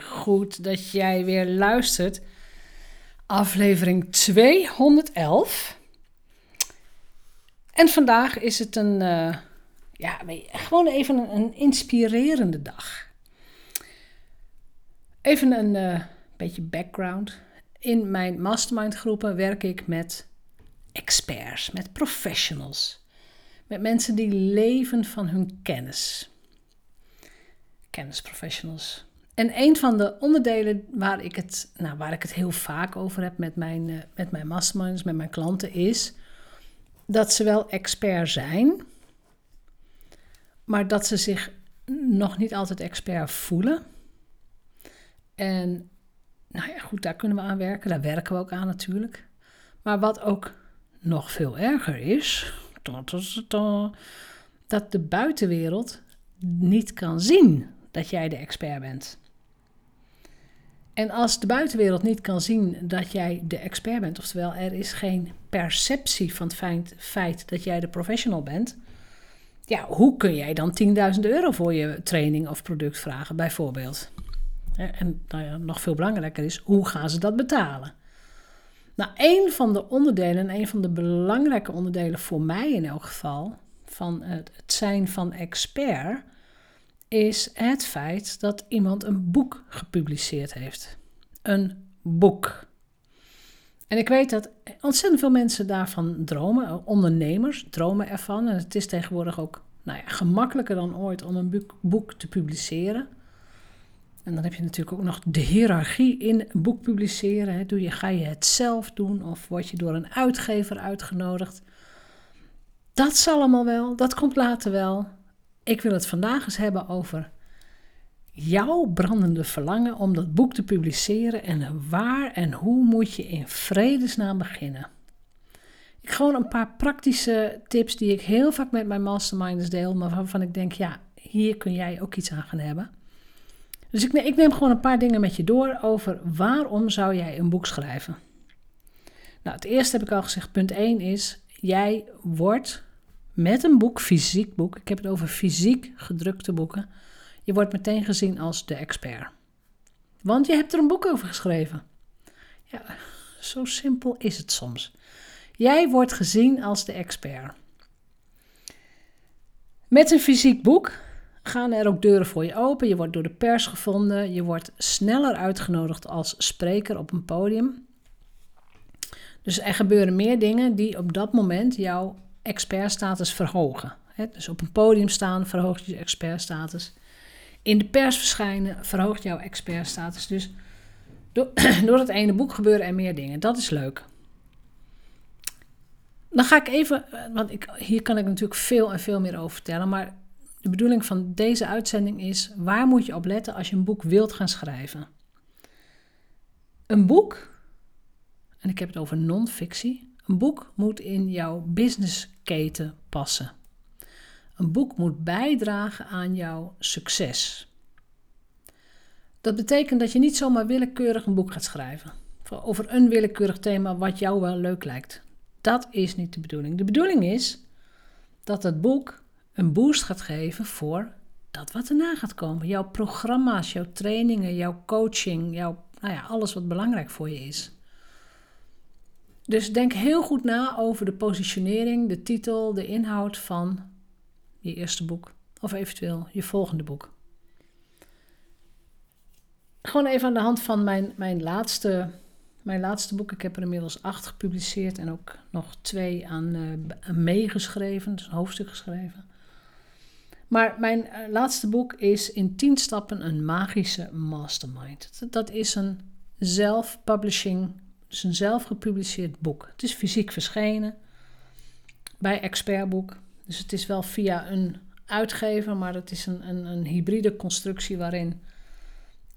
Goed dat jij weer luistert. Aflevering 211. En vandaag is het een, uh, ja, gewoon even een, inspirerende dag. Even een uh, beetje background. In mijn mastermind groepen werk ik met experts, met professionals. Met mensen die leven van hun kennis. Kennisprofessionals. En een van de onderdelen waar ik het, nou, waar ik het heel vaak over heb met mijn, uh, met mijn masterminds, met mijn klanten, is dat ze wel expert zijn, maar dat ze zich nog niet altijd expert voelen. En nou ja, goed, daar kunnen we aan werken. Daar werken we ook aan natuurlijk. Maar wat ook nog veel erger is, dat de buitenwereld niet kan zien dat jij de expert bent. En als de buitenwereld niet kan zien dat jij de expert bent, oftewel er is geen perceptie van het feit, dat jij de professional bent, ja, hoe kun jij dan 10.000 euro voor je training of product vragen, bijvoorbeeld? En nou ja, nog veel belangrijker is, hoe gaan ze dat betalen? Nou, een van de onderdelen, en een van de belangrijke onderdelen voor mij in elk geval, van het zijn van expert, is het feit dat iemand een boek gepubliceerd heeft. Een boek. En ik weet dat ontzettend veel mensen daarvan dromen, ondernemers dromen ervan. En het is tegenwoordig ook nou ja, gemakkelijker dan ooit om een boek te publiceren. En dan heb je natuurlijk ook nog de hiërarchie in boek publiceren. Doe je, ga je het zelf doen of word je door een uitgever uitgenodigd? Dat zal allemaal wel, dat komt later wel. Ik wil het vandaag eens hebben over jouw brandende verlangen om dat boek te publiceren en waar en hoe moet je in vredesnaam beginnen. Ik gewoon een paar praktische tips die ik heel vaak met mijn masterminders deel, maar waarvan ik denk, ja, hier kun jij ook iets aan gaan hebben. Dus ik, ik neem gewoon een paar dingen met je door over waarom zou jij een boek schrijven. Nou, het eerste heb ik al gezegd, punt 1 is, jij wordt met een boek, fysiek boek, ik heb het over fysiek gedrukte boeken, je wordt meteen gezien als de expert. Want je hebt er een boek over geschreven. Ja, zo simpel is het soms. Jij wordt gezien als de expert. Met een fysiek boek gaan er ook deuren voor je open. Je wordt door de pers gevonden. Je wordt sneller uitgenodigd als spreker op een podium. Dus er gebeuren meer dingen die op dat moment jouw expertstatus verhogen. Dus op een podium staan verhoogt je expertstatus. In de pers verschijnen verhoogt jouw expertstatus. Dus door, door het ene boek gebeuren er meer dingen. Dat is leuk. Dan ga ik even, want ik, hier kan ik natuurlijk veel en veel meer over vertellen. Maar de bedoeling van deze uitzending is: waar moet je op letten als je een boek wilt gaan schrijven? Een boek, en ik heb het over non-fictie, een boek moet in jouw businessketen passen. Een boek moet bijdragen aan jouw succes. Dat betekent dat je niet zomaar willekeurig een boek gaat schrijven over een willekeurig thema wat jou wel leuk lijkt. Dat is niet de bedoeling. De bedoeling is dat het boek een boost gaat geven voor dat wat erna gaat komen. Jouw programma's, jouw trainingen, jouw coaching, jouw, nou ja, alles wat belangrijk voor je is. Dus denk heel goed na over de positionering, de titel, de inhoud van je eerste boek of eventueel je volgende boek. Gewoon even aan de hand van mijn, mijn, laatste, mijn laatste boek. Ik heb er inmiddels acht gepubliceerd en ook nog twee aan uh, meegeschreven, dus een hoofdstuk geschreven. Maar mijn uh, laatste boek is in 10 stappen een magische mastermind. Dat, dat is een self-publishing, dus een zelf gepubliceerd boek. Het is fysiek verschenen bij Expertboek. Dus het is wel via een uitgever, maar het is een, een, een hybride constructie waarin,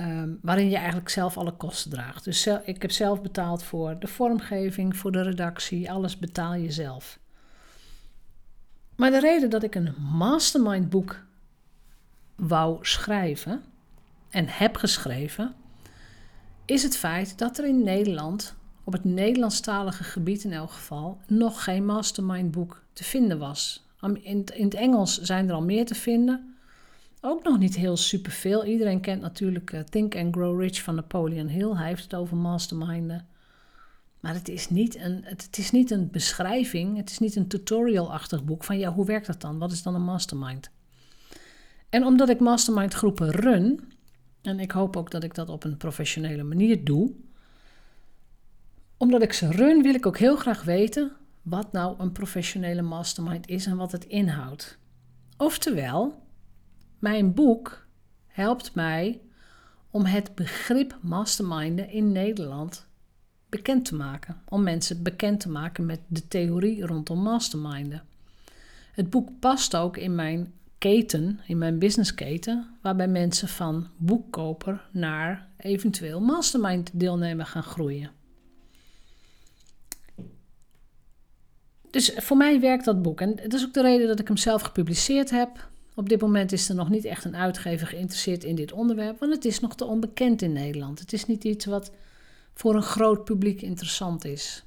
um, waarin je eigenlijk zelf alle kosten draagt. Dus ik heb zelf betaald voor de vormgeving, voor de redactie, alles betaal je zelf. Maar de reden dat ik een mastermind boek wou schrijven en heb geschreven, is het feit dat er in Nederland, op het Nederlandstalige gebied in elk geval, nog geen mastermind boek te vinden was. In, het Engels zijn er al meer te vinden. Ook nog niet heel superveel. Iedereen kent natuurlijk uh, Think and Grow Rich van Napoleon Hill. Hij heeft het over masterminden. Maar het is niet een, het, is niet een beschrijving, het is niet een tutorial-achtig boek van ja, hoe werkt dat dan? Wat is dan een mastermind? En omdat ik mastermind groepen run, en ik hoop ook dat ik dat op een professionele manier doe, omdat ik ze run, wil ik ook heel graag weten wat nou een professionele mastermind is en wat het inhoudt. Oftewel, mijn boek helpt mij om het begrip masterminden in Nederland bekend te maken. Om mensen bekend te maken met de theorie rondom masterminden. Het boek past ook in mijn keten, in mijn businessketen, waarbij mensen van boekkoper naar eventueel mastermind deelnemer gaan groeien. Dus voor mij werkt dat boek. En dat is ook de reden dat ik hem zelf gepubliceerd heb. Op dit moment is er nog niet echt een uitgever geïnteresseerd in dit onderwerp, want het is nog te onbekend in Nederland. Het is niet iets wat voor een groot publiek interessant is.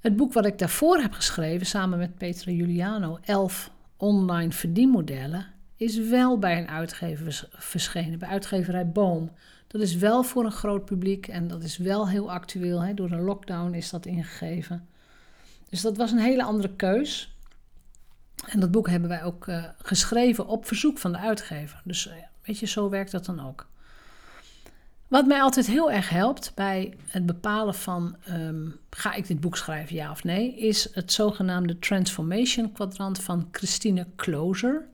Het boek wat ik daarvoor heb geschreven, samen met Petra Juliano, 11 online verdienmodellen, is wel bij een uitgever verschenen, bij uitgeverij Boom. Dat is wel voor een groot publiek en dat is wel heel actueel. Hè? Door een lockdown is dat ingegeven. Dus dat was een hele andere keus. En dat boek hebben wij ook uh, geschreven op verzoek van de uitgever. Dus uh, weet je, zo werkt dat dan ook. Wat mij altijd heel erg helpt bij het bepalen van um, ga ik dit boek schrijven, ja of nee, is het zogenaamde Transformation Kwadrant van Christine Closer.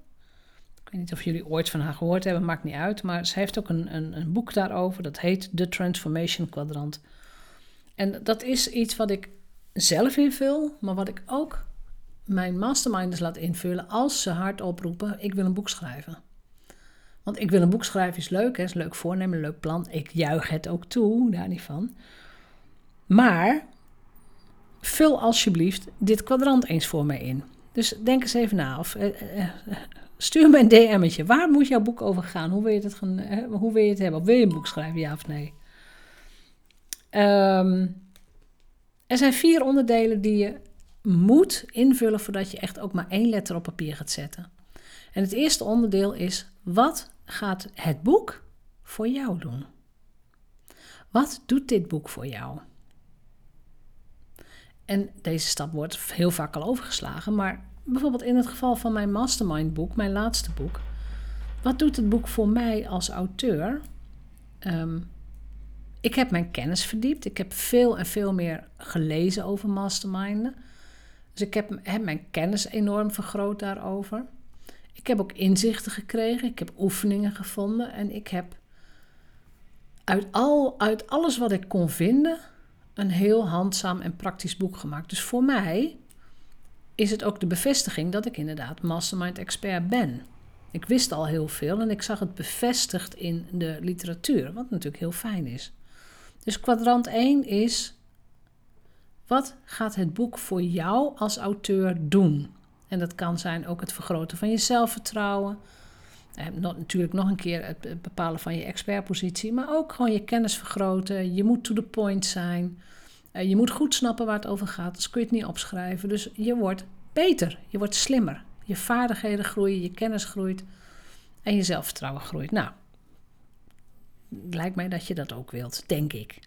Ik weet niet of jullie ooit van haar gehoord hebben, maakt niet uit. Maar ze heeft ook een, een, een boek daarover, dat heet The Transformation Kwadrant. En dat is iets wat ik zelf invul, maar wat ik ook mijn masterminders laat invullen als ze hard oproepen: ik wil een boek schrijven. Want ik wil een boek schrijven is leuk, hè, is leuk voornemen, leuk plan. Ik juich het ook toe, daar niet van. Maar vul alsjeblieft dit kwadrant eens voor mij in. Dus denk eens even na. Of, uh, uh, stuur me een DM'tje. Waar moet jouw boek over gaan? Hoe wil je het, gaan, hoe wil je het hebben? Of wil je een boek schrijven, ja of nee? Um, er zijn vier onderdelen die je moet invullen voordat je echt ook maar één letter op papier gaat zetten. En het eerste onderdeel is: wat gaat het boek voor jou doen? Wat doet dit boek voor jou? En deze stap wordt heel vaak al overgeslagen, maar bijvoorbeeld in het geval van mijn mastermind boek, mijn laatste boek, wat doet het boek voor mij als auteur? Um, ik heb mijn kennis verdiept. Ik heb veel en veel meer gelezen over masterminden. Dus ik heb, heb mijn kennis enorm vergroot daarover. Ik heb ook inzichten gekregen. Ik heb oefeningen gevonden. En ik heb uit, al, uit alles wat ik kon vinden een heel handzaam en praktisch boek gemaakt. Dus voor mij is het ook de bevestiging dat ik inderdaad mastermind expert ben. Ik wist al heel veel en ik zag het bevestigd in de literatuur, wat natuurlijk heel fijn is. Dus kwadrant 1 is: wat gaat het boek voor jou als auteur doen? En dat kan zijn ook het vergroten van je zelfvertrouwen. Eh, natuurlijk nog een keer het bepalen van je expertpositie, maar ook gewoon je kennis vergroten. Je moet to the point zijn. Eh, je moet goed snappen waar het over gaat, anders kun je het niet opschrijven. Dus je wordt beter, je wordt slimmer. Je vaardigheden groeien, je kennis groeit en je zelfvertrouwen groeit. Nou, lijkt mij dat je dat ook wilt, denk ik.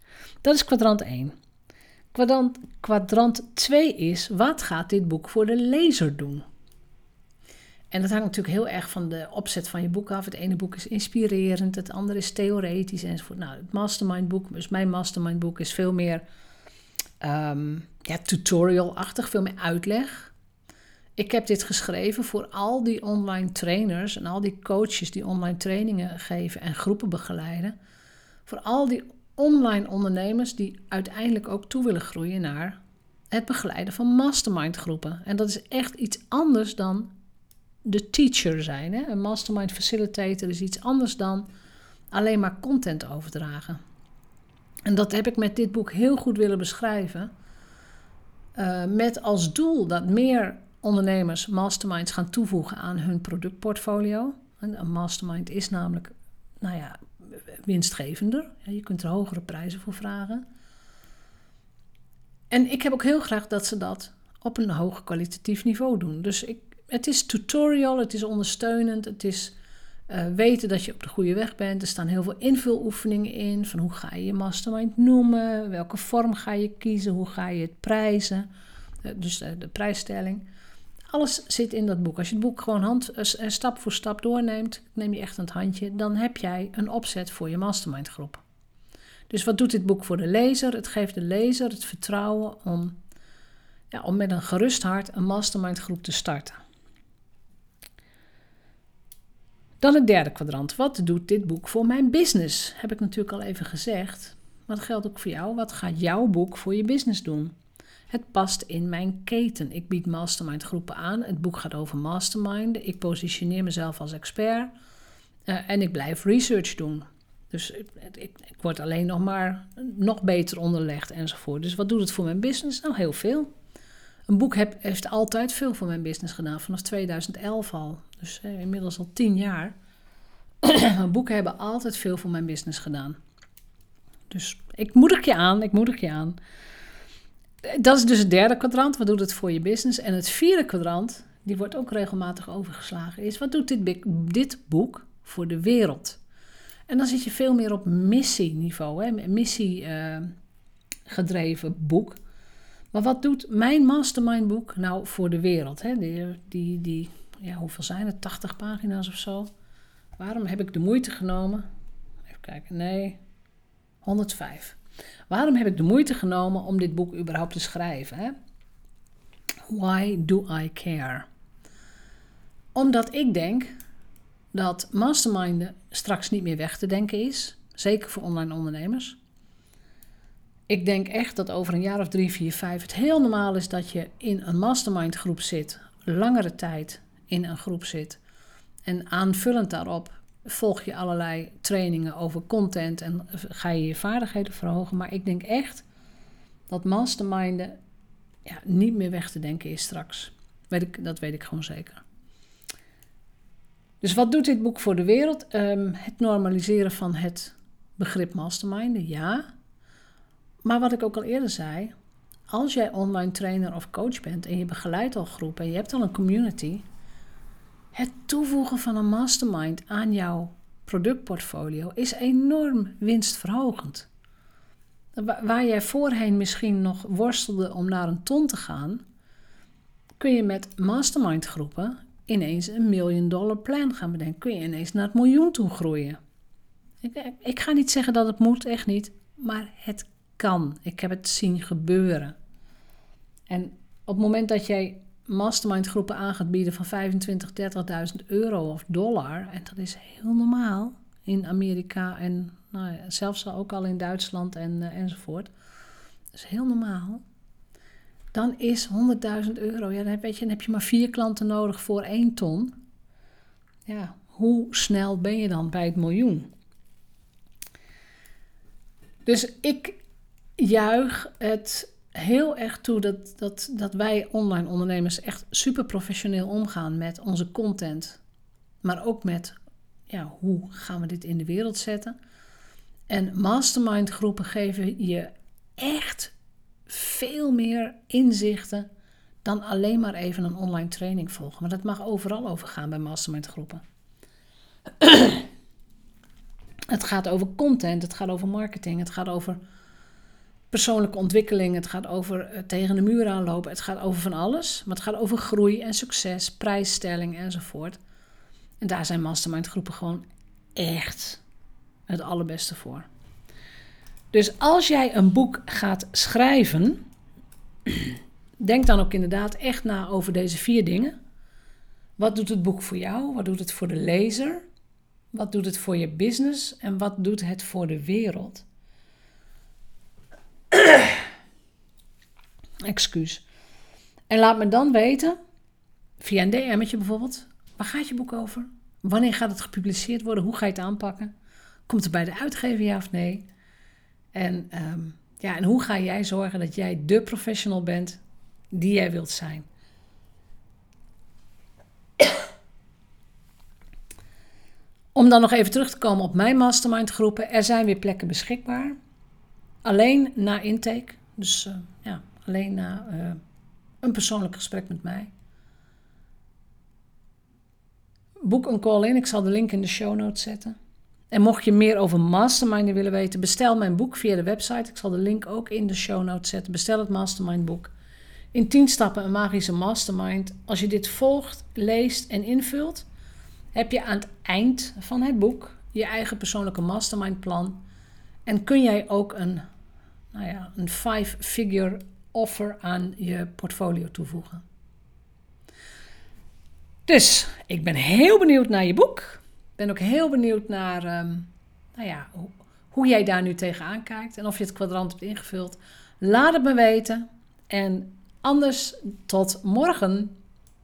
Dat is kwadrant 1. Kwadrant, kwadrant 2 is, wat gaat dit boek voor de lezer doen? En dat hangt natuurlijk heel erg van de opzet van je boek af. Het ene boek is inspirerend, het andere is theoretisch enzovoort. Nou, het mastermind boek, dus mijn mastermind boek is veel meer um, ja, tutorial-achtig, veel meer uitleg. Ik heb dit geschreven voor al die online trainers en al die coaches die online trainingen geven en groepen begeleiden. Voor al die online ondernemers die uiteindelijk ook toe willen groeien naar het begeleiden van mastermind groepen. En dat is echt iets anders dan de teacher zijn. Hè? Een mastermind facilitator is iets anders dan alleen maar content overdragen. En dat heb ik met dit boek heel goed willen beschrijven. Uh, met als doel dat meer ondernemers masterminds gaan toevoegen aan hun productportfolio. Een mastermind is namelijk, nou ja, winstgevender. Je kunt er hogere prijzen voor vragen. En ik heb ook heel graag dat ze dat op een hoog kwalitatief niveau doen. Dus ik, het is tutorial, het is ondersteunend, het is uh, weten dat je op de goede weg bent. Er staan heel veel invuloefeningen in. Van hoe ga je je mastermind noemen? Welke vorm ga je kiezen? Hoe ga je het prijzen? Uh, dus de, de, prijsstelling. Alles zit in dat boek. Als je het boek gewoon hand, uh, stap voor stap doorneemt, neem je echt een handje, dan heb jij een opzet voor je mastermind groep. Dus wat doet dit boek voor de lezer? Het geeft de lezer het vertrouwen om, ja, om met een gerust hart een mastermind groep te starten. Dan het derde kwadrant. Wat doet dit boek voor mijn business? Heb ik natuurlijk al even gezegd. Maar dat geldt ook voor jou. Wat gaat jouw boek voor je business doen? Het past in mijn keten. Ik bied mastermind groepen aan. Het boek gaat over mastermind. Ik positioneer mezelf als expert. Uh, en ik blijf research doen. Dus ik, ik, word alleen nog maar nog beter onderlegd enzovoort. Dus wat doet het voor mijn business? Nou, heel veel. Een boek heeft altijd veel voor mijn business gedaan, vanaf 2011 al. Dus eh, inmiddels al tien jaar. Boeken hebben altijd veel voor mijn business gedaan. Dus ik moedig je aan, ik moedig je aan. Dat is dus het derde kwadrant, wat doet het voor je business? En het vierde kwadrant, die wordt ook regelmatig overgeslagen, is wat doet dit, dit boek voor de wereld? En dan zit je veel meer op missieniveau, hè? missie uh, gedreven boek. Maar wat doet mijn mastermind boek nou voor de wereld? Hè? Die, die, die, ja, hoeveel zijn het? 80 pagina's of zo. Waarom heb ik de moeite genomen? Even kijken, nee, 105. Waarom heb ik de moeite genomen om dit boek überhaupt te schrijven? Hè? Why do I care? Omdat ik denk dat masterminden straks niet meer weg te denken is. Zeker voor online ondernemers. Ik denk echt dat over een jaar of drie, vier, vijf het heel normaal is dat je in een mastermind groep zit, langere tijd in een groep zit. En aanvullend daarop volg je allerlei trainingen over content en ga je je vaardigheden verhogen. Maar ik denk echt dat masterminden ja, niet meer weg te denken is straks. Weet ik, dat weet ik gewoon zeker. Dus wat doet dit boek voor de wereld? Um, het normaliseren van het begrip masterminden, ja. Maar wat ik ook al eerder zei, als jij online trainer of coach bent en je begeleidt al groepen en je hebt al een community, het toevoegen van een mastermind aan jouw productportfolio is enorm winstverhogend. Waar jij voorheen misschien nog worstelde om naar een ton te gaan, kun je met mastermind groepen ineens een million dollar plan gaan bedenken. Kun je ineens naar het miljoen toe groeien. Ik, ik ga niet zeggen dat het moet, echt niet, maar het kan. Ik heb het zien gebeuren. En op het moment dat jij mastermind groepen aan gaat bieden van 25, 30.000 euro of dollar, en dat is heel normaal in Amerika en nou ja, zelfs ook al in Duitsland en, uh, enzovoort. Dat is heel normaal. Dan is 100.000 euro, ja, dan heb, weet je, dan heb je maar vier klanten nodig voor één ton. Ja, hoe snel ben je dan bij het miljoen? Dus ik juich het heel erg toe dat, dat, dat wij online ondernemers echt super professioneel omgaan met onze content. Maar ook met ja, hoe gaan we dit in de wereld zetten. En mastermind groepen geven je echt veel meer inzichten dan alleen maar even een online training volgen. Maar dat mag overal over gaan bij mastermind groepen. het gaat over content, het gaat over marketing, het gaat over persoonlijke ontwikkeling, het gaat over eh, tegen de muur aanlopen, het gaat over van alles. Maar het gaat over groei en succes, prijsstelling enzovoort. En daar zijn mastermind groepen gewoon echt het allerbeste voor. Dus als jij een boek gaat schrijven, denk dan ook inderdaad echt na over deze vier dingen. Wat doet het boek voor jou? Wat doet het voor de lezer? Wat doet het voor je business? En wat doet het voor de wereld? Excuus. En laat me dan weten, via een DM'tje bijvoorbeeld, waar gaat je boek over? Wanneer gaat het gepubliceerd worden? Hoe ga je het aanpakken? Komt het bij de uitgever ja of nee? En, ehm, ja, en hoe ga jij zorgen dat jij de professional bent die jij wilt zijn? Om dan nog even terug te komen op mijn mastermind groepen. Er zijn weer plekken beschikbaar. Alleen na intake. Dus uh, ja, alleen na uh, een persoonlijk gesprek met mij. boek een call in. Ik zal de link in de show notes zetten. En mocht je meer over masterminden willen weten, bestel mijn boek via de website. Ik zal de link ook in de show notes zetten. Bestel het mastermind boek. In 10 stappen een magische mastermind. Als je dit volgt, leest en invult, heb je aan het eind van het boek je eigen persoonlijke mastermind plan. En kun jij ook een, nou ja, een five-figure offer aan je portfolio toevoegen. Dus ik ben heel benieuwd naar je boek. ben ook heel benieuwd naar ehm, nou ja, hoe, hoe jij daar nu tegenaan kijkt en of je het kwadrant hebt ingevuld. Laat het me weten. En anders tot morgen.